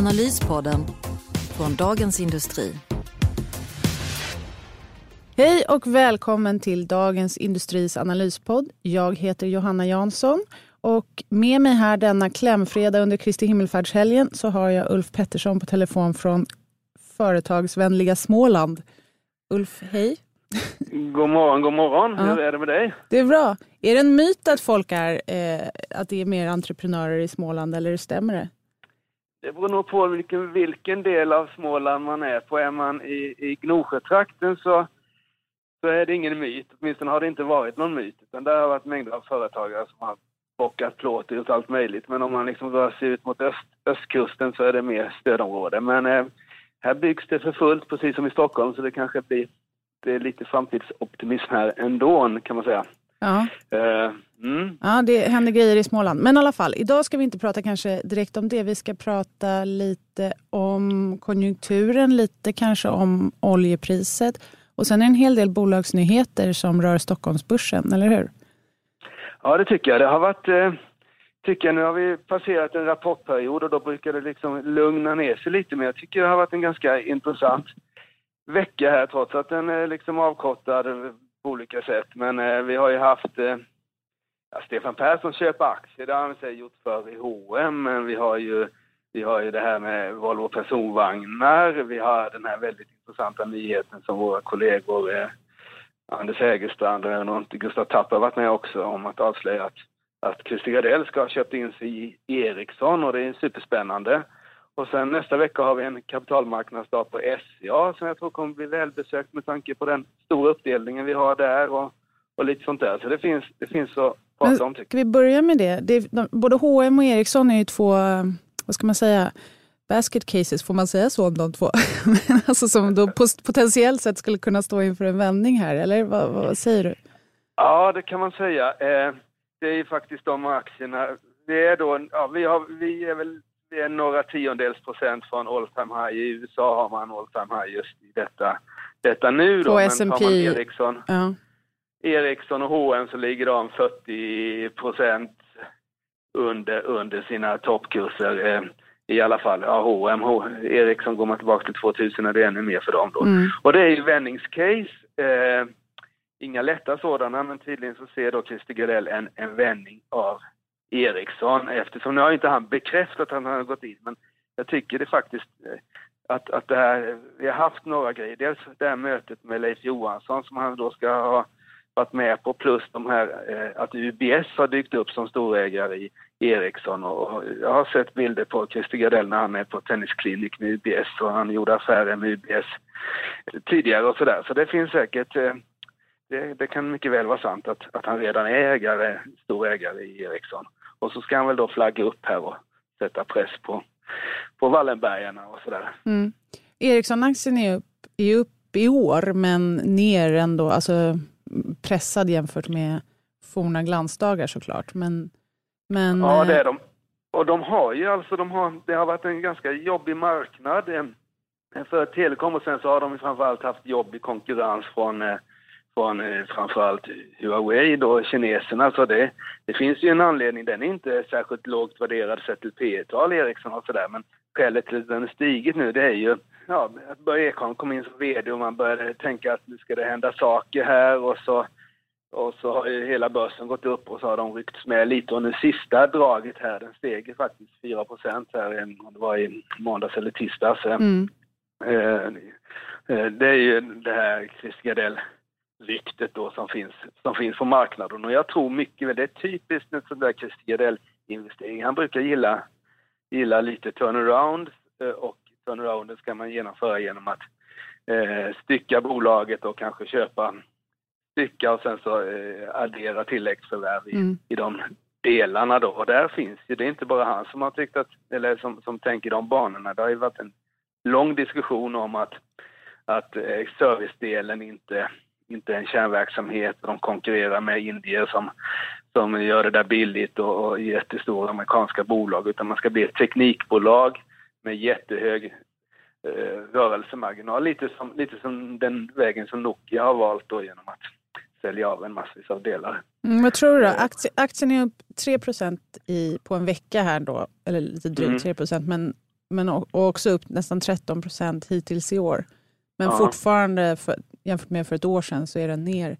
Analyspodden från Dagens Industri. Hej och välkommen till Dagens Industris analyspodd. Jag heter Johanna Jansson och med mig här denna klämfredag under Kristi himmelfärdshelgen så har jag Ulf Pettersson på telefon från företagsvänliga Småland. Ulf, hej. God morgon, god morgon. Ja. Hur är det med dig? Det är bra. Är det en myt att folk är, eh, att det är mer entreprenörer i Småland eller stämmer det? Det beror nog på vilken, vilken del av Småland man är på. Är man i, i Gnosjötrakten så, så är det ingen myt. Åtminstone har det inte varit någon myt. Utan där har varit mängder av företagare som har bockat plåt och allt möjligt. Men om man liksom rör sig ut mot öst, östkusten så är det mer stödområde. Men eh, här byggs det för fullt, precis som i Stockholm, så det kanske blir det är lite framtidsoptimism här ändå, kan man säga. Ja. Eh, mm. Ja, det händer grejer i Småland. Men i alla fall, idag ska vi inte prata kanske direkt om det. Vi ska prata lite om konjunkturen, lite kanske om oljepriset. Och sen är det en hel del bolagsnyheter som rör Stockholmsbörsen, eller hur? Ja, det tycker jag. Det har varit, eh, tycker jag, nu har vi passerat en rapportperiod och då brukar det liksom lugna ner sig lite. Men jag tycker det har varit en ganska intressant vecka här trots att den är liksom avkortad på olika sätt. Men eh, vi har ju haft eh, ja, Stefan Persson köper aktier, det har han sig gjort för i H&M. Men vi har ju vi har ju det här med Volvo personvagnar. Vi har den här väldigt intressanta nyheten som våra kollegor eh, Anders Hägerstrand och även Gustav Tapper har varit med också om att avslöja att, att Christer Gardell ska ha köpt in sig i Ericsson och det är superspännande. Och sen nästa vecka har vi en kapitalmarknadsdag på SCA som jag tror kommer bli välbesökt med tanke på den stora uppdelningen vi har där och, och lite sånt där. Så det finns, det finns att prata om tycker Ska vi börja med det? det är, de, både H&M och Ericsson är ju två, eh, vad ska man säga, basket cases, får man säga så om de två? Men alltså som då potentiellt sett skulle kunna stå inför en vändning här, eller vad, vad säger du? Ja, det kan man säga. Eh, det är ju faktiskt de aktierna. Vi är då, ja, vi, har, vi är väl vi är några tiondels procent från all time high. I USA har man all time high just i detta, detta nu då. På S&P. Ericsson, Ja. Ericsson och H&M så ligger de 40 procent under, under sina toppkurser. Eh, I alla fall, ja, H&M, Ericsson går man tillbaka till 2000 är det ännu mer för dem då. Mm. Och det är ju vändningscase. Eh, inga lätta sådana, men tydligen så ser då Christer Gardell en, en vändning av Ericsson eftersom nu har inte han bekräftat att han har gått in, men jag tycker det faktiskt eh, att, att det här, vi har haft några grejer. Dels det här mötet med Leif Johansson som han då ska ha varit med på plus de här eh, att UBS har dykt upp som storägare i Ericsson och och jag har sett bilder på Christer Gardell när han är på tennisklinik med UBS och han gjorde affärer med UBS tidigare och sådär. Så det finns säkert eh, det, det kan mycket väl vara sant att, att han redan är ägare, stor ägare i Ericsson. Och så ska han väl då flagga upp här och sätta press på, på Wallenbergarna och sådär. Mm. Ericsson-aktien är upp, är upp i år, men ner ändå, alltså pressad jämfört med forna glansdagar såklart. Men, men, Ja, det eh, är de. Och de har ju alltså, de har, det har varit en ganska jobbig marknad eh, för telekom och sen så har de framförallt haft jobbig konkurrens från, eh, från eh, framförallt Huawei då, kineserna. Så det, det finns ju en anledning, den är inte särskilt lågt värderad sett till P tal Ericsson och sådär, men skälet till att den har stigit nu det är ju ja, att Börje Ekholm kom in som VD och man började tänka att nu ska det hända saker här och så och så har ju hela börsen gått upp och så har de ryckts med lite. Och nu sista draget här, den steg faktiskt 4% här, om det var i måndags eller tisdags. Mm. eh, eh, Det är ju det här Christer Gardell-ryktet då som finns, som finns på marknaden. Och jag tror mycket väl, det är typiskt en sån där Christer Gardell-investering. Han brukar gilla, gilla lite turnaround eh, och turnarounden ska man genomföra genom att eh, stycka bolaget och kanske köpa stycka och sen så eh, addera tilläggsförvärv i, Mm. i de delarna då. Och där finns ju, det är inte bara han som har tyckt att, eller som, som tänker de banorna. Det har ju varit en lång diskussion om att, att eh, servicedelen inte, inte en kärnverksamhet. De konkurrerar med indier som, som gör det där billigt och, och jättestora amerikanska bolag, utan man ska bli ett teknikbolag med jättehög eh, rörelsemarginal. Lite som, lite som den vägen som Nokia har valt då genom att sälja av en massvis av delar. Mm, vad tror du då? Aktie, aktien är upp 3% i, på en vecka här då, eller lite drygt mm. 3 men, men och också upp nästan 13% hittills i år. Men ja. fortfarande, för, jämfört med för ett år sedan, så är den ner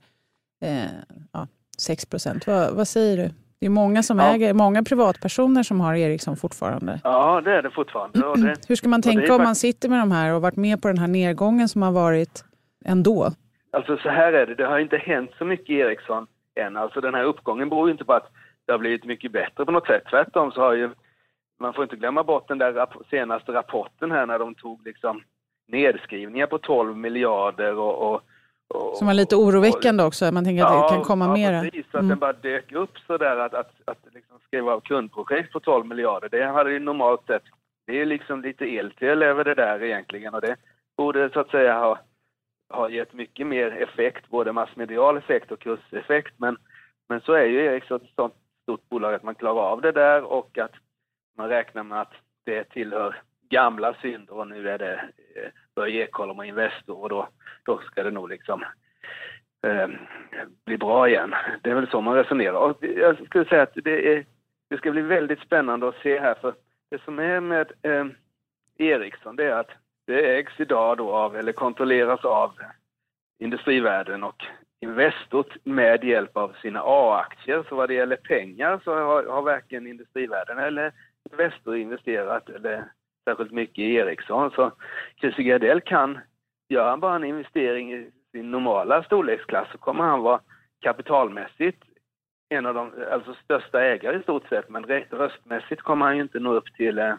eh, ja, 6 vad, vad säger du? Det är många som ja. äger, många privatpersoner som har Ericsson fortfarande. Ja, det är det fortfarande. Det, Hur ska man tänka om man sitter med de här och varit med på den här nedgången som har varit ändå? Alltså så här är det, det har inte hänt så mycket i Ericsson än. Alltså den här uppgången beror ju inte på att det har blivit mycket bättre på något sätt. Tvärtom så har ju, man får inte glömma bort den där senaste rapporten här när de tog liksom nedskrivningar på 12 miljarder och, och och, som var lite oroväckande också, man tänker att ja, det kan komma ja, mera. precis, att mm. den bara dök upp sådär att, att, att liksom skriva av kundprojekt på 12 miljarder, det hade ju normalt sett, det är liksom lite eltel över det där egentligen och det borde så att säga ha har gett mycket mer effekt, både massmedial effekt och kurseffekt. Men, men så är ju Ericsson ett sånt stort bolag att man klarar av det där och att man räknar med att det tillhör gamla synder och nu är det eh, Börje Ekholm och Investor och då, då ska det nog liksom eh, bli bra igen. Det är väl så man resonerar. Och jag skulle säga att det, är, det ska bli väldigt spännande att se här för det som är med eh, Ericsson det är att det ägs idag då av, eller kontrolleras av industrivärden och Investor med hjälp av sina A-aktier. Så vad det gäller pengar så har, har varken industrivärden eller Investor investerat eller särskilt mycket i Ericsson. Så Christer Gardell kan, gör han bara en investering i sin normala storleksklass så kommer han vara kapitalmässigt en av de alltså största ägare i stort sett, men röstmässigt kommer han ju inte nå upp till eh,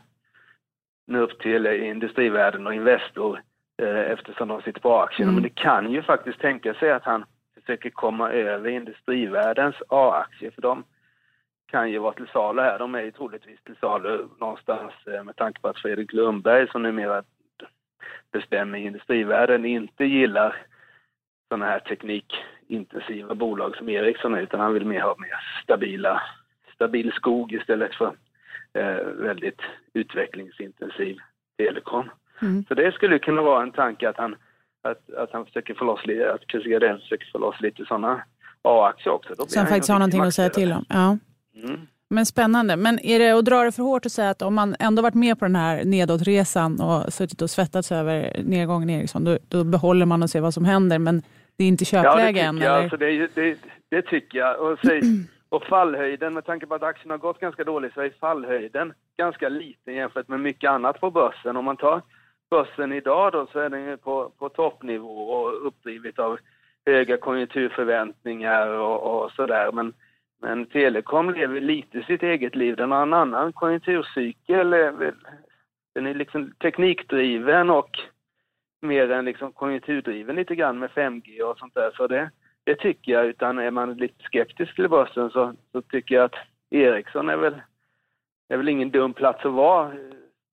nu upp till Industrivärden och Investor eh, eftersom de sitter på aktierna. Mm. Men det kan ju faktiskt tänka sig att han försöker komma över Industrivärldens A-aktier för de kan ju vara till salu här. De är ju troligtvis till salu någonstans eh, med tanke på att Fredrik Lundberg som numera bestämmer Industrivärden inte gillar sådana här teknikintensiva bolag som Ericsson utan han vill mer ha mer stabila, stabil skog istället för eh, väldigt utvecklingsintensiv telekom. Mm. Så det skulle kunna vara en tanke att han, att, att han försöker få loss lite, att Chris Gardell försöker få loss lite sådana A-aktier också. Då Så han faktiskt har någonting att säga till om? Ja. Mm. Men spännande. Men är det att dra det för hårt att säga att om man ändå varit med på den här nedåtresan och suttit och svettats över nedgången i Ericsson, då, då behåller man och ser vad som händer. Men det är inte köpläge ja, än? Alltså det, det, det, tycker jag. Och säg, Och fallhöjden, med tanke på att aktien har gått ganska dåligt, så är fallhöjden ganska liten jämfört med mycket annat på börsen. Om man tar börsen idag då så är den ju på, på toppnivå och uppdrivet av höga konjunkturförväntningar och, och sådär. Men, men telekom lever lite sitt eget liv. Den har en annan konjunkturcykel. Eh, den är liksom teknikdriven och mer än liksom konjunkturdriven lite grann med 5G och sånt där. Så det, det tycker jag, utan är man lite skeptisk till börsen så, så tycker jag att Ericsson är väl, är väl ingen dum plats att vara.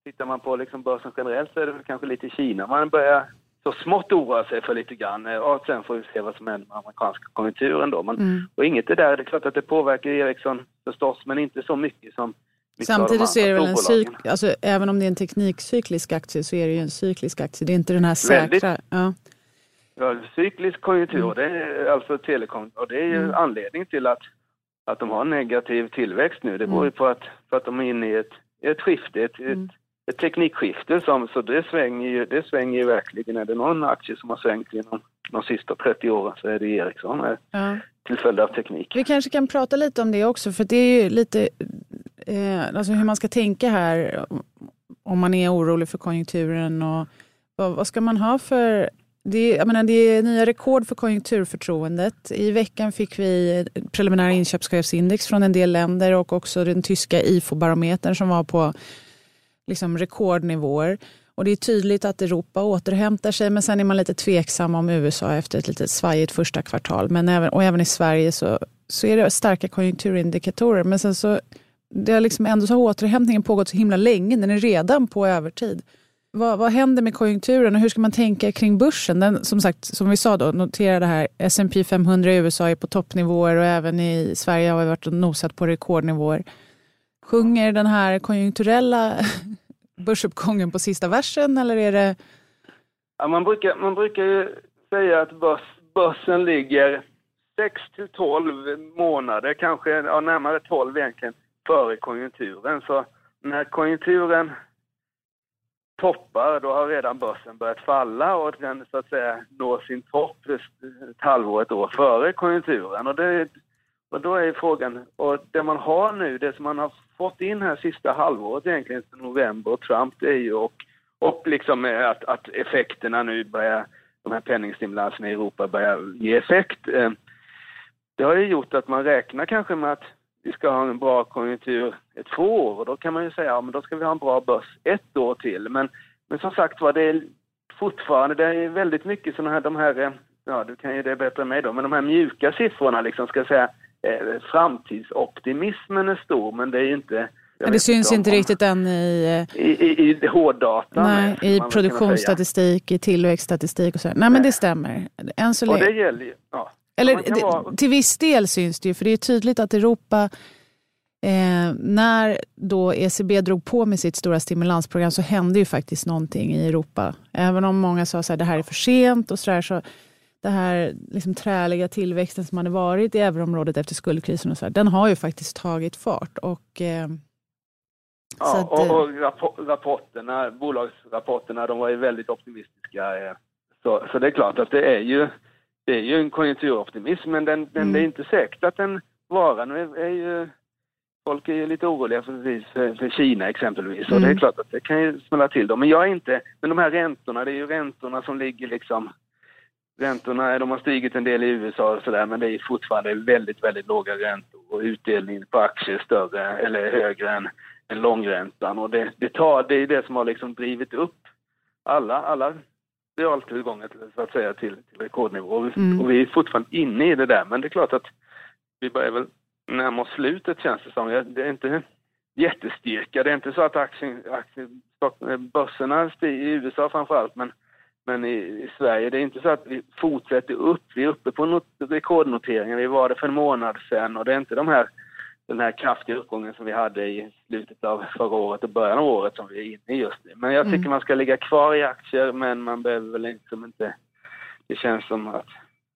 Tittar man på liksom börsen generellt så är det väl kanske lite Kina man börjar så smått oroa sig för lite grann. Och sen får vi se vad som händer med amerikanska konjunkturen då. Men, mm. Och inget är där, det är klart att det påverkar Ericsson förstås, men inte så mycket som Samtidigt så är det väl en cyk, alltså, även om det är en teknikcyklisk aktie så är det ju en cyklisk aktie. Det är inte den här säkra. Ja. Ja, cyklisk konjunktur, mm. det är alltså telekom, och det är ju mm. anledningen till att, att de har negativ tillväxt nu. Det beror ju mm. på att, för att de är inne i ett, ett skifte, ett, mm. ett, ett teknikskifte, som, så det svänger, ju, det svänger ju verkligen. Är det någon aktie som har svängt genom de sista 30 åren så är det Ericsson med, ja. till följd av teknik. Vi kanske kan prata lite om det också, för det är ju lite eh, alltså hur man ska tänka här om man är orolig för konjunkturen och vad, vad ska man ha för det, jag menar, det är nya rekord för konjunkturförtroendet. I veckan fick vi preliminära inköpschefsindex från en del länder och också den tyska IFO-barometern som var på liksom rekordnivåer. Och det är tydligt att Europa återhämtar sig men sen är man lite tveksam om USA efter ett lite svajigt första kvartal. Men även, och även i Sverige så, så är det starka konjunkturindikatorer. Men sen så det har liksom ändå så har återhämtningen pågått så himla länge. Den är redan på övertid. Vad, vad händer med konjunkturen och hur ska man tänka kring börsen? Den, som sagt, som vi sa då, notera det här. S&P 500 i USA är på toppnivåer och även i Sverige har vi varit och nosat på rekordnivåer. Sjunger den här konjunkturella börsuppgången på sista versen eller är det? Ja, man, brukar, man brukar ju säga att börs, börsen ligger 6 till 12 månader, kanske ja, närmare 12 egentligen, före konjunkturen. Så när konjunkturen toppar, då har redan börsen börjat falla och den så att säga når sin topp ett halvår, ett år före konjunkturen. Och, det, och då är frågan, och det man har nu, det som man har fått in här sista halvåret egentligen, november och Trump, det är ju och, och liksom att, att effekterna nu börjar, de här penningstimulanserna i Europa börjar ge effekt. Eh, det har ju gjort att man räknar kanske med att vi ska ha en bra konjunktur ett två år och då kan man ju säga ja men då ska vi ha en bra börs ett år till. Men, men som sagt var, det är fortfarande, det är väldigt mycket sådana här, de här, eh, ja du kan ju det bättre än mig då, men de här mjuka siffrorna liksom ska jag säga, eh, framtidsoptimismen är stor men det är ju inte men det syns inte riktigt än i, eh, i, i, i hårddata. Nej, i produktionsstatistik, i tillväxtstatistik och så. Nej, nej, men det stämmer. Än så och det gäller ju, ja. Eller det, till viss del syns det ju, för det är tydligt att Europa eh, när då ECB drog på med sitt stora stimulansprogram så hände ju faktiskt någonting i Europa. Även om många sa att det här är för sent och så där, så det här liksom träliga tillväxten som hade varit i euroområdet efter skuldkrisen och så där, den har ju faktiskt tagit fart. Och, eh, ja, att, och, och rapporterna, bolagsrapporterna de var ju väldigt optimistiska. Eh, så, så det är klart att det är ju det är ju en konjunkturoptimism, men den, den, mm. det är inte säkert att den varar. Nu är, är ju, folk är ju lite oroliga för, för, för Kina exempelvis, mm. och det är mm. klart att det kan ju smälla till dem. Men jag är inte, men de här räntorna, det är ju räntorna som ligger liksom Räntorna de har stigit en del i USA och sådär men det är fortfarande väldigt, väldigt låga räntor och utdelningen på aktier är större eller högre än, än långräntan och det, det, tar, det är det som har liksom drivit upp alla, alla realtillgången så att säga till, till rekordnivå. Och vi, mm. och vi är fortfarande inne i det där, men det är klart att vi börjar väl närma oss slutet känns det som. Det är inte jättestyrka. Det är inte så att aktien, aktien, börserna stiger i USA framförallt, men, men i, i, Sverige, det är inte så att vi fortsätter upp. Vi är uppe på not, rekordnoteringar. Vi var det för en månad sedan och det är inte de här den här kraftiga uppgången som vi hade i slutet av förra året och början av året som vi är inne i just nu. Men jag tycker mm. man ska ligga kvar i aktier men man behöver väl liksom inte... Det känns som att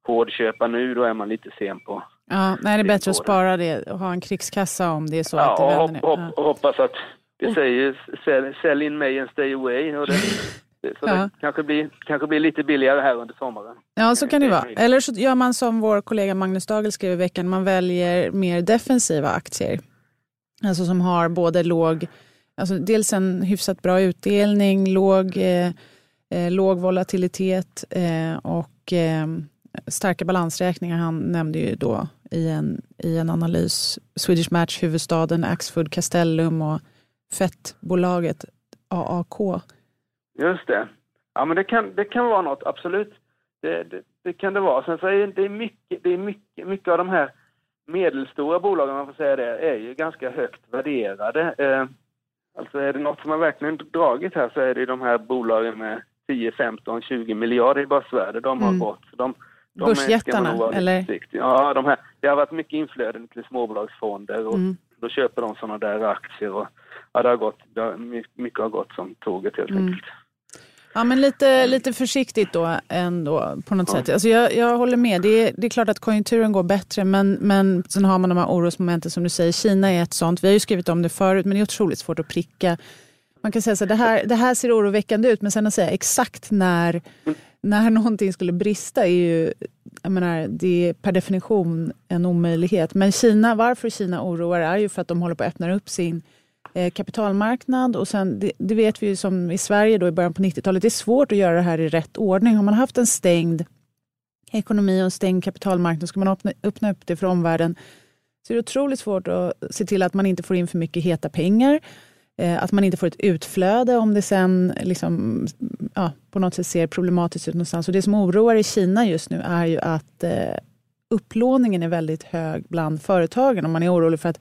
hårdköpa nu, då är man lite sen på... Ja, nej, det är bättre att spara det och ha en krigskassa om det är så ja, att det vänder och, hopp, och hoppas att det säger sell, sell in May and stay away. Och det, Så ja. det kanske blir, kanske blir lite billigare här under sommaren. Ja, så kan det vara. Eller så gör man som vår kollega Magnus Dagel skrev i veckan, man väljer mer defensiva aktier. Alltså som har både låg, alltså dels en hyfsat bra utdelning, låg, eh, eh låg volatilitet eh, och eh, starka balansräkningar. Han nämnde ju då i en, i en analys Swedish Match, huvudstaden, Axfood, Castellum och fettbolaget AAK Just det. Ja, men det kan, det kan vara något, absolut. Det, det, det kan det vara. Sen så är det mycket, det är mycket, mycket av de här medelstora bolagen, man får säga det, är ju ganska högt värderade. Eh, alltså är det något som har verkligen dragit här så är det de här bolagen med 10, 15, 20 miljarder i börsvärde. De har mm. gått. De, de Börsjättarna, eller? Ja, de här, det har varit mycket inflöden till småbolagsfonder och mm. då köper de sådana där aktier. Och, ja, det har gått, det har, mycket har gått som tåget helt mm. enkelt. Ja, men lite, lite försiktigt då ändå på något ja. sätt. Alltså jag, jag håller med. Det är, det är klart att konjunkturen går bättre men, men sen har man de här orosmomenten som du säger. Kina är ett sånt. Vi har ju skrivit om det förut men det är otroligt svårt att pricka. Man kan säga så här, det här, det här ser oroväckande ut men sen att säga exakt när, när någonting skulle brista är ju jag menar, det är per definition en omöjlighet. Men Kina, varför Kina oroar är ju för att de håller på att öppna upp sin Eh, kapitalmarknad och sen, det, det, vet vi ju som i Sverige då i början på 90-talet, det är svårt att göra det här i rätt ordning. Har man haft en stängd ekonomi och en stängd kapitalmarknad ska man öppna, öppna upp det för omvärlden så är det otroligt svårt att se till att man inte får in för mycket heta pengar. Eh, att man inte får ett utflöde om det sen liksom, ja, på något sätt ser problematiskt ut någonstans. Och det som oroar i Kina just nu är ju att eh, upplåningen är väldigt hög bland företagen och man är orolig för att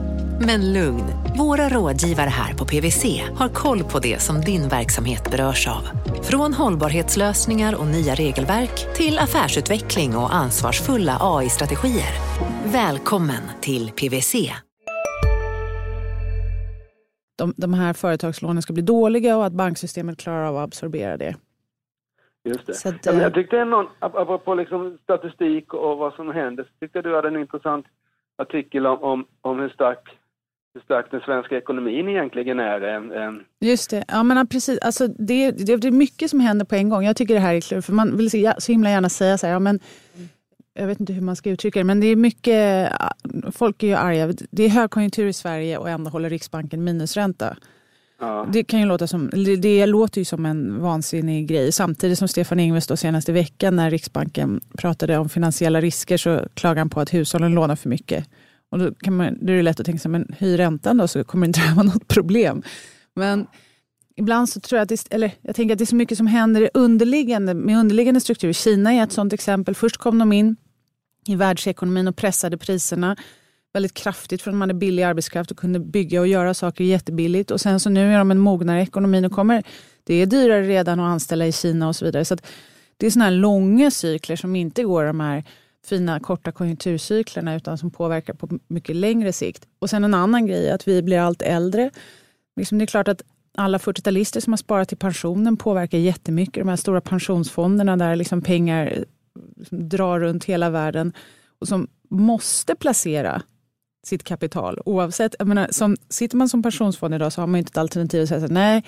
Men lugn, våra rådgivare här på PWC har koll på det som din verksamhet berörs av. Från hållbarhetslösningar och nya regelverk till affärsutveckling och ansvarsfulla AI-strategier. Välkommen till PWC. de, de här företagslånen ska bli dåliga och att banksystemet klarar av att absorbera det. Just det. Att, ja, men eh, jag tyckte någon, ap- apropå liksom statistik och vad som händer, så tyckte jag du hade en intressant artikel om, om, om hur, stark, hur stark den svenska ekonomin egentligen är. eh, eh, Just det. Ja, men precis. Alltså, det, det, det är mycket som händer på en gång. Jag tycker det här är klurigt, för man vill så, så himla gärna säga så här, ja, men jag vet inte hur man ska uttrycka det, men det är mycket, folk är ju arga. Det är högkonjunktur i Sverige och ändå håller Riksbanken minusränta. Ja. Det kan ju låta som, det, det låter ju som en vansinnig grej. Samtidigt som Stefan Ingves då senast i veckan när Riksbanken pratade om finansiella risker så klagade han på att hushållen lånar för mycket. Och då, kan man, då är det lätt att tänka sig, men höj räntan då så kommer det inte vara något problem. Men ibland så tror jag att det, eller jag tänker att det är så mycket som händer underliggande, med underliggande strukturer. Kina är ett sådant exempel. Först kom de in i världsekonomin och pressade priserna väldigt kraftigt för att de hade billig arbetskraft och kunde bygga och göra saker jättebilligt. Och sen så nu är de en mognare ekonomi och kommer, det är dyrare redan att anställa i Kina och så vidare. Så att det är sådana här långa cykler som inte går de här fina korta konjunkturcyklerna utan som påverkar på mycket längre sikt. Och sen en annan grej är att vi blir allt äldre. Liksom det är klart att alla 40-talister som har sparat till pensionen påverkar jättemycket. De här stora pensionsfonderna där liksom pengar liksom drar runt hela världen och som måste placera sitt kapital. Oavsett, jag menar, som, sitter man som pensionsfond idag så har man inte ett alternativ att säga så nej,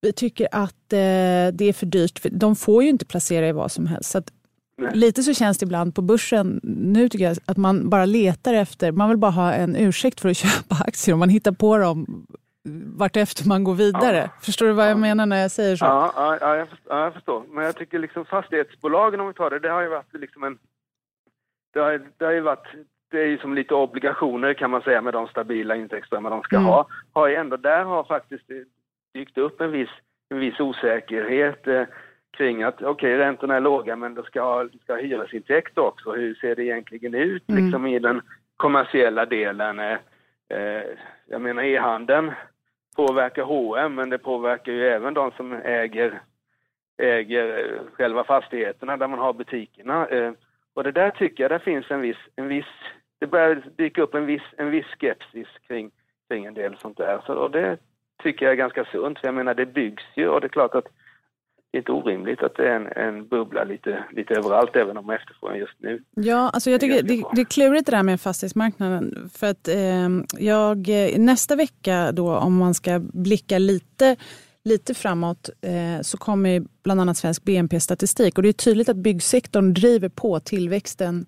vi tycker att eh, det är för dyrt. För de får ju inte placera i vad som helst. Så att, lite så känns det ibland på börsen nu tycker jag att man bara letar efter, man vill bara ha en ursäkt för att köpa aktier och man hittar på dem vartefter man går vidare. Förstår du vad jag menar när jag säger så? Ja, ja, ja, jag förstår, ja, jag förstår. Men jag tycker liksom fastighetsbolagen, om vi tar det, det har ju varit liksom en... Det har, det har ju varit... Det är ju som lite obligationer kan man säga med de stabila intäktsströmmar de ska Mm. ha. Har ju ändå, där har faktiskt dykt upp en viss, en viss osäkerhet eh, kring att okej, räntorna är låga men det ska ska ha hyresintäkt också. Hur ser det egentligen ut Mm. liksom i den kommersiella delen? Eh, eh, jag menar e-handeln påverkar H&M men det påverkar ju även de som äger, äger eh, själva fastigheterna där man har butikerna. Eh, och det där tycker jag, där finns en viss, en viss det börjar dyka upp en viss, en viss skepsis kring, kring en del sånt där. Så, och det tycker jag är ganska sunt, för jag menar det byggs ju och det är klart att det är inte orimligt att det är en, en bubbla lite, lite överallt även om efterfrågan just nu. Ja, alltså jag tycker det, det är klurigt det där med fastighetsmarknaden. För att eh, jag, nästa vecka då, om man ska blicka lite, lite framåt, eh, så kommer bland annat svensk BNP-statistik. Och det är tydligt att byggsektorn driver på tillväxten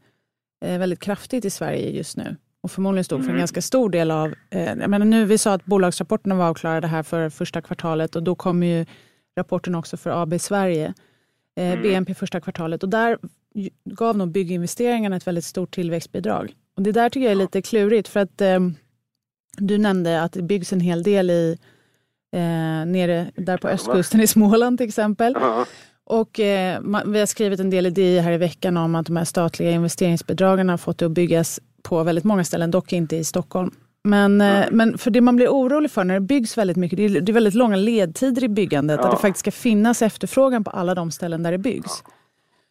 eh, väldigt kraftigt i Sverige just nu. Och förmodligen stod för en Mm. ganska stor del av... Eh, jag menar nu, vi sa att bolagsrapporterna var avklarade här för första kvartalet och då kommer ju rapporten också för AB Sverige. Eh, Mm. BNP första kvartalet. Och där gav nog bygginvesteringarna ett väldigt stort tillväxtbidrag. Och det där tycker jag är lite klurigt för att eh, du nämnde att det byggs en hel del i eh, nere där på östkusten i Småland till exempel. Ja, Och eh, man, vi har skrivit en del i DI här i veckan om att de här statliga investeringsbidragen har fått det att byggas på väldigt många ställen, dock inte i Stockholm. Men, eh, men för det man blir orolig för när det byggs väldigt mycket, det är, det är väldigt långa ledtider i byggandet. Ja. Att det faktiskt ska finnas efterfrågan på alla de ställen där det byggs.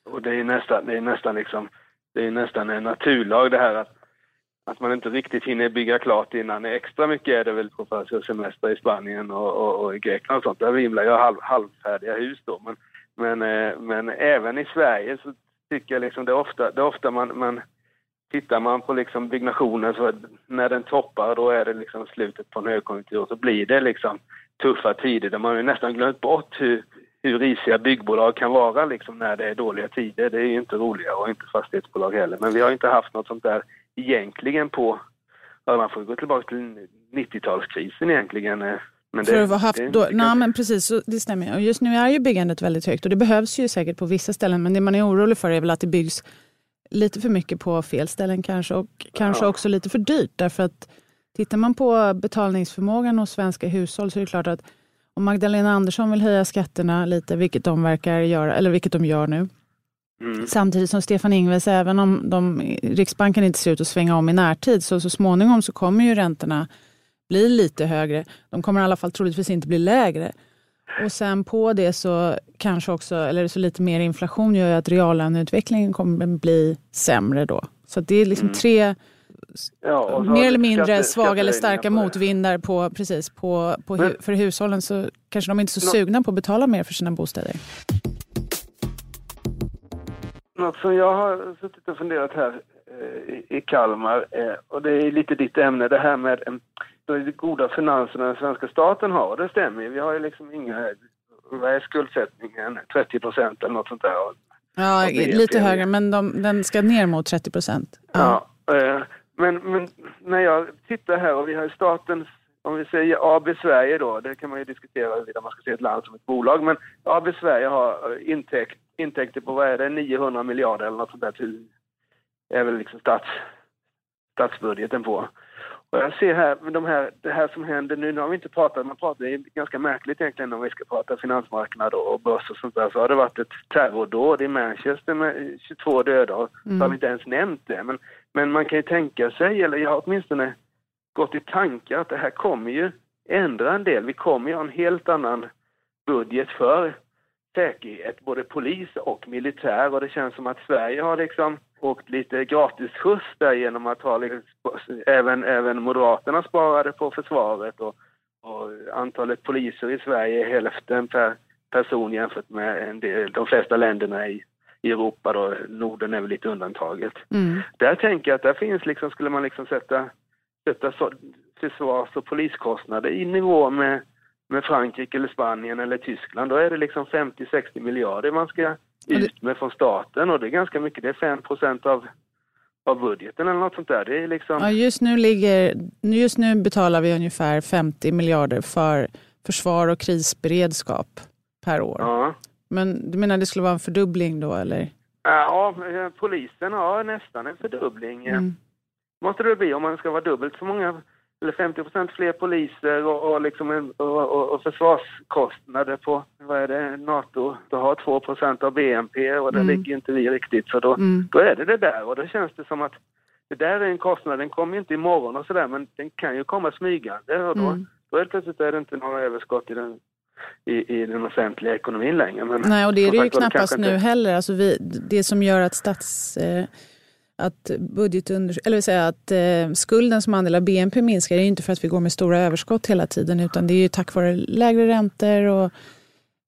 och det är nästan, det är nästan liksom, det är nästan en naturlag det här att, att man inte riktigt hinner bygga klart innan. Extra mycket är det väl på semester i Spanien och, och, och i Grekland och sånt. Där vimlar ju halv, halvfärdiga hus då. Men, men, eh, men även i Sverige så tycker jag liksom det är ofta, det är ofta man, man Tittar man på liksom byggnationen så när den toppar då är det liksom slutet på en högkonjunktur så blir det liksom tuffa tider där man har ju nästan glömt bort hur, hur risiga byggbolag kan vara liksom när det är dåliga tider. Det är ju inte roligare och inte fastighetsbolag heller. Men vi har inte haft något sånt där egentligen på, ja, man får gå tillbaka till 90-talskrisen egentligen. eh, Men För att ha haft det, då, det nej, men precis, så det stämmer. Och just nu är ju byggandet väldigt högt och det behövs ju säkert på vissa ställen. Men det man är orolig för är väl att det byggs lite för mycket på fel ställen kanske och kanske Ja. också lite för dyrt. Därför att tittar man på betalningsförmågan hos svenska hushåll så är det klart att om Magdalena Andersson vill höja skatterna lite, vilket de verkar göra, eller vilket de gör nu, Mm. Samtidigt som Stefan Ingves, även om de, Riksbanken inte ser ut att svänga om i närtid, så, så småningom så kommer ju räntorna bli lite högre. De kommer i alla fall troligtvis inte bli lägre. Och sen på det så kanske också, eller så lite mer inflation gör ju att reallöneutvecklingen kommer bli sämre då. Så det är liksom Mm. tre Ja, mer eller mindre skatte- svaga eller starka på motvindar på, precis, på, på, Men- för hushållen så kanske de inte är så Nå- sugna på att betala mer för sina bostäder. Något som jag har suttit och funderat här eh, i- Kalmar, eh, och det är lite ditt ämne, det här med de goda finanserna den svenska staten har. Det stämmer ju. Vi har ju liksom inga, vad är skuldsättningen? 30 procent eller något sånt där. Ja, lite högre, men de, den ska ner mot 30 procent. Ja. eh, men, men när jag tittar här och vi har ju statens, om vi säger AB Sverige då, det kan man ju diskutera huruvida man ska se ett land som ett bolag, men AB Sverige har eh, intäkt, intäkter på, vad är det, 900 miljarder eller något sånt där till, är väl liksom stats, statsbudgeten på. Och jag ser här, de här, det här som händer nu, nu har vi inte pratat, man pratar, det är ganska märkligt egentligen om vi ska prata finansmarknad och, och börs och sånt där, så har det varit ett terrordåd i Manchester med 22 döda och så har vi inte ens nämnt det. Men, men man kan ju tänka sig, eller jag har åtminstone gått i tankar att det här kommer ju ändra en del. Vi kommer ju ha en helt annan budget för säkerhet, både polis och militär och det känns som att Sverige har liksom åkt lite gratis skjuts där genom att ha liksom, även, även Moderaterna sparade på försvaret och, och antalet poliser i Sverige är hälften per person jämfört med en del, de flesta länderna i, i Europa då, Norden är väl lite undantaget. Mm. Där tänker jag att där finns liksom, skulle man liksom sätta, sätta så, försvars och poliskostnader i nivå med, med Frankrike eller Spanien eller Tyskland, då är det liksom 50-60 miljarder man ska ut med från staten och det är ganska mycket, det är 5 procent av, av budgeten eller något sånt där. Det är liksom, Ja, just, nu ligger, just nu betalar vi ungefär 50 miljarder för försvar och krisberedskap per år. ja. Men du menar det skulle vara en fördubbling då eller? Ja, eh, polisen har nästan en fördubbling. Mm. måste det bli om man ska vara dubbelt så många eller 50 procent fler poliser och, och, liksom en, och, och, försvarskostnader på, vad är det, NATO, då har 2 procent av BNP och där Mm. ligger inte vi riktigt. Så då, Mm. då är det det där och då känns det som att det där är en kostnad, den kommer inte imorgon och sådär men den kan ju komma smygande och då, Mm. då det plötsligt är det inte några överskott i den, i, i den offentliga ekonomin längre. Men, Nej, och det är det ju knappast nu inte- heller. Alltså vi, det som gör att stats... Eh, att budgetunder, eller säga att eh, skulden som andel av BNP minskar är ju inte för att vi går med stora överskott hela tiden utan det är ju tack vare lägre räntor och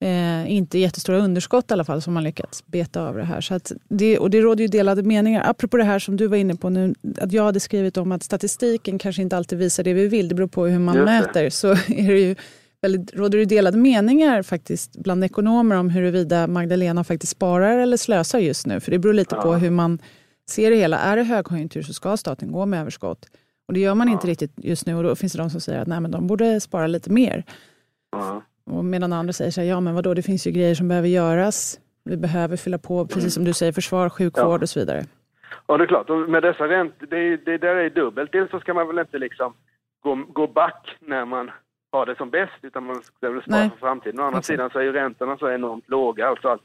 eh, inte jättestora underskott i alla fall som man lyckats beta av det här. Så det, och det råder ju delade meningar. Apropå det här som du var inne på nu, att jag hade skrivit om att statistiken kanske inte alltid visar det vi vill, det beror på hur man det. mäter, så är det ju väldigt, råder det delade meningar faktiskt bland ekonomer om huruvida Magdalena faktiskt sparar eller slösar just nu. För det beror lite på Ja. hur man ser det hela. Är det högkonjunktur så ska staten gå med överskott. Och det gör man inte Ja. riktigt just nu och då finns det de som säger att nej, men de borde spara lite mer. Ja. Och medan andra säger så här, ja men vadå, det finns ju grejer som behöver göras. Vi behöver fylla på, precis som du säger, försvar, sjukvård Ja. och så vidare. Ja, det är klart. Och med dessa räntor, det, det där är dubbelt. Dels så ska man väl inte liksom gå, gå back när man har det som bäst, utan man ska väl spara Nej. för framtiden. Å andra Exakt. sidan så är ju räntorna så enormt låga, alltså att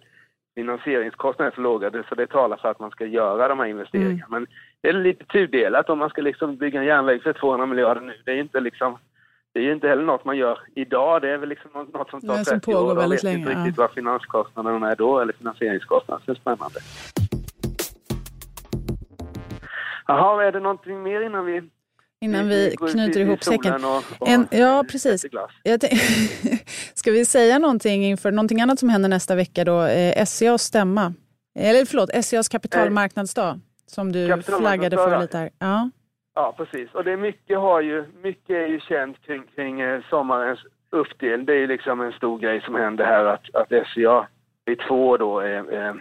finansieringskostnaderna är så låga, så det talar för att man ska göra de här investeringarna. Men det är lite tudelat om man ska liksom bygga en järnväg för 200 miljarder nu. Det är inte liksom det är ju inte heller något man gör idag. Det är väl liksom något som tar Nej, som 30 pågår år. Man vet inte länge, riktigt ja. vad finanskostnaderna är då, eller finansieringskostnaderna. Så det är spännande. Jaha, är det någonting mer innan vi Innan vi ut knyter ihop säcken. Och, En- ja, precis. Ska vi säga någonting inför någonting annat som händer nästa vecka då? Eh, SCAs stämma. Eller förlåt, SCAs kapitalmarknadsdag. Som du flaggade för lite här. Ja. Ja, precis. Och det är mycket, har ju, mycket är ju känt kring, kring eh, sommarens uppdelning. Det är liksom en stor grej som händer här att, att SCA i två då är, är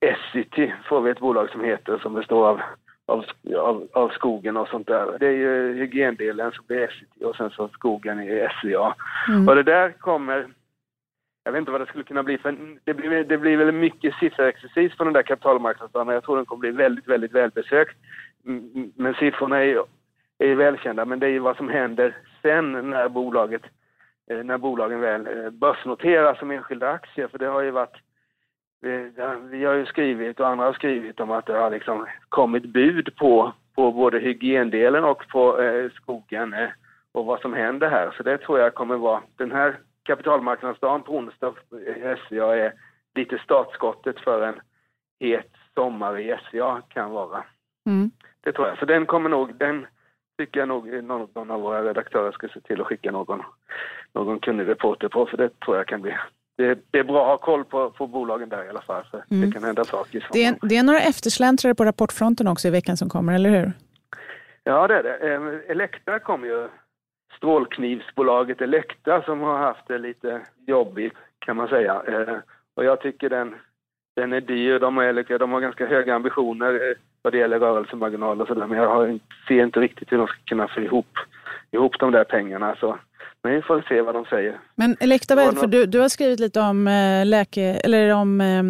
Essity får vi ett bolag som heter som består av, av, av, av skogen och sånt där. Det är ju hygiendelen som blir Essity och sen så skogen är SCA. Mm. Och det där kommer jag vet inte vad det skulle kunna bli, för det blir, det blir väl mycket sifferexercis på den där kapitalmarknadsdagen. Jag tror den kommer bli väldigt, väldigt välbesökt. Men siffrorna är ju, är välkända, men det är ju vad som händer sen när bolaget eh, när bolagen väl eh, börsnoteras som enskilda aktier. För det har ju varit vi har ju skrivit och andra har skrivit om att det har liksom kommit bud på, på både hygiendelen och på eh, skogen eh, och vad som händer här. Så det tror jag kommer vara den här kapitalmarknadsdagen på onsdag i SCA är lite startskottet för en het sommar i SCA kan vara. Mm. Det tror jag. Så den kommer nog, den tycker jag nog någon, av våra redaktörer ska se till att skicka någon, någon kunnig reporter på, för det tror jag kan bli det, det, är bra att ha koll på, på bolagen där i alla fall. För mm. Det kan hända saker. Det är, det är några eftersläntrare på rapportfronten också i veckan som kommer, eller hur? Ja, det är det. Eh, Elektra kom ju strålknivsbolaget Elektra som har haft det lite jobbigt kan man säga. Eh, och jag tycker den, den är dyr. De, är, de har ganska höga ambitioner eh, vad det gäller rörelsemarginal och sådär men jag har, ser inte riktigt hur de ska kunna få ihop, ihop de där pengarna. Så, men vi får se vad de säger. Men Elektabed, för du, du har skrivit lite om äh, läke... Eller om... Äh,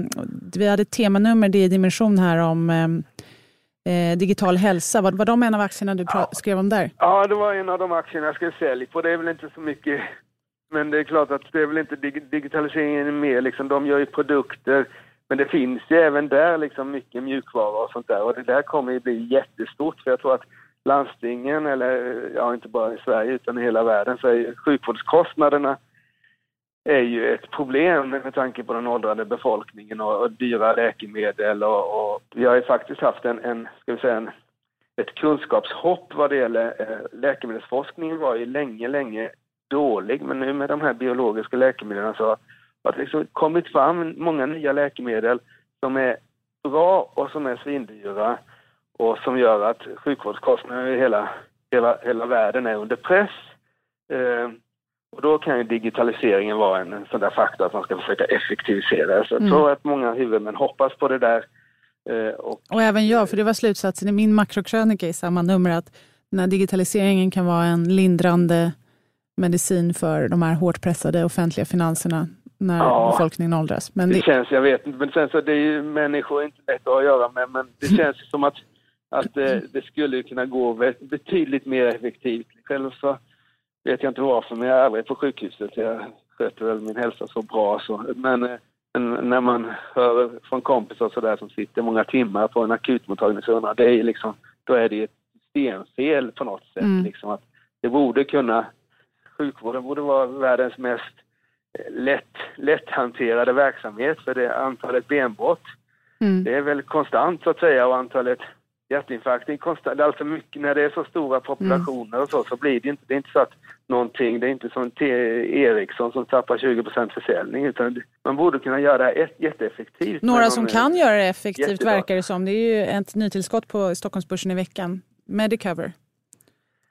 vi hade ett temanummer, det är Dimension här, om äh, digital hälsa. Var, var de en av aktierna du ja. skrev om där? Ja, det var en av de aktierna jag skrev sälj på. Det är väl inte så mycket... Men det är klart att det är väl inte dig, digitaliseringen mer liksom. De gör ju produkter men det finns ju även där liksom mycket mjukvara och sånt där och det där kommer ju bli jättestort för jag tror att landstingen, eller ja inte bara i Sverige utan i hela världen, så är sjukvårdskostnaderna är ju ett problem med tanke på den åldrande befolkningen och, och dyra läkemedel och, och, vi har ju faktiskt haft en, en ska vi säga en, ett kunskapshopp vad det gäller eh, läkemedelsforskningen var ju länge, länge dålig men nu med de här biologiska läkemedlen så har det liksom kommit fram många nya läkemedel som är bra och som är svindyra och som gör att sjukvårdskostnaderna i hela, hela, hela världen är under press. Eh, och då kan ju digitaliseringen vara en, en sån där faktor att man ska försöka effektivisera. Så jag mm. tror att många huvudmän hoppas på det där. Eh, och, och även jag, för det var slutsatsen i min makrokrönika i samma nummer att den här digitaliseringen kan vara en lindrande medicin för de här hårt pressade offentliga finanserna när ja, befolkningen åldras. Men det, det, känns, jag vet inte, men sen så det är ju människor inte lätt att göra med, men det känns som att, att det, det skulle kunna gå betydligt mer effektivt. Själv så vet jag inte varför, men jag är aldrig på sjukhuset. Jag sköter väl min hälsa så bra så. Men, men när man hör från kompisar så där som sitter många timmar på en akutmottagning så undrar det är liksom, då är det ett systemfel på något sätt. Mm. Liksom att det borde kunna, sjukvården borde vara världens mest lätt, lätthanterade verksamhet för det antalet benbrott mm. det är väl konstant så att säga och antalet hjärtinfarkter är konstant. Alltså mycket, när det är så stora populationer och så, så blir det inte, det är inte så att någonting, det är inte som T Ericsson som tappar 20 försäljning utan man borde kunna göra det här jätteeffektivt. Några som kan göra det effektivt jättebra. verkar det som. Det är ju ett nytillskott på Stockholmsbörsen i veckan. Medicover.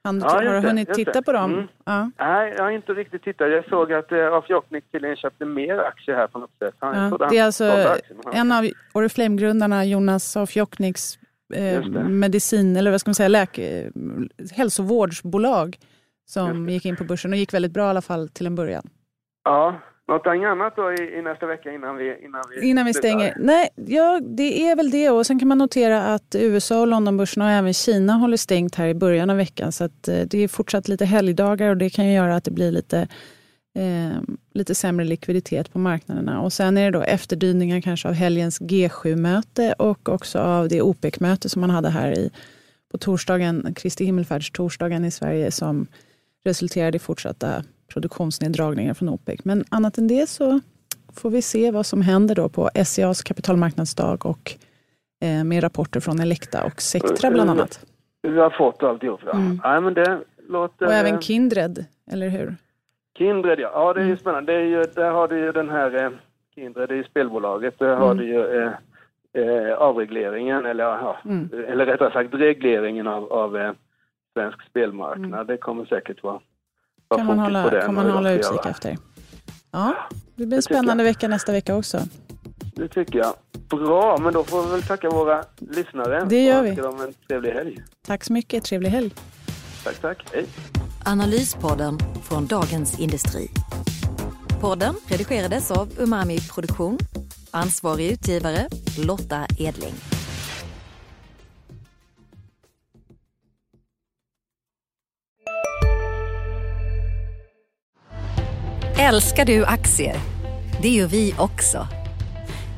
Han, ja, har du hunnit titta på dem? Mm. Ja. Nej, jag har inte riktigt tittat. Jag såg att eh, Afjoknik tydligen köpte mer aktier här på något sätt. Han, ja, det är alltså en av Oriflame-grundarna, Jonas Afjokniks eh, medicin, eller vad ska man säga, läke, hälsovårdsbolag som gick in på börsen och gick väldigt bra i alla fall till en början. Ja, Någonting annat då i, i, nästa vecka innan vi, innan vi, innan vi stänger? Nej, ja, det är väl det. Och Sen kan man notera att USA och Londonbörsen och även Kina håller stängt här i början av veckan. Så eh, det är fortsatt lite helgdagar och det kan göra att det blir lite, eh, lite sämre likviditet på marknaderna. Och Sen är det då efterdyningar kanske av helgens G7-möte och också av det OPEC-möte som man hade här i, på torsdagen, Kristi himmelfärdstorsdagen i Sverige som resulterade i fortsatta produktionsneddragningar från OPEC. Men annat än det så får vi se vad som händer då på SCAs kapitalmarknadsdag och eh, med rapporter från Elekta och Sectra bland annat. Vi har fått alltihop, ja. Mm. ja men det låter... Och även Kindred, eller hur? Kindred, ja. Ja, det är ju mm. spännande. Det är ju, där har du ju den här... Eh, Kindred är ju spelbolaget. Där har mm. du ju eh, eh, avregleringen, eller, ja, mm. eller rättare sagt regleringen av, av eh, svensk spelmarknad. Mm. Det kommer säkert vara vara kan man fokus hålla, på det kan man hålla utkik efter. Ja, det blir en Det spännande jag. vecka nästa vecka också. Det tycker jag. Bra, men då får vi väl tacka våra lyssnare. Det gör och vi. önska dem en trevlig helg. Tack så mycket, trevlig helg. Tack, tack. Hej. Analyspodden från Dagens Industri. Podden redigerades av Umami Produktion. Ansvarig utgivare Lotta Edling. Älskar du aktier? Det gör vi också.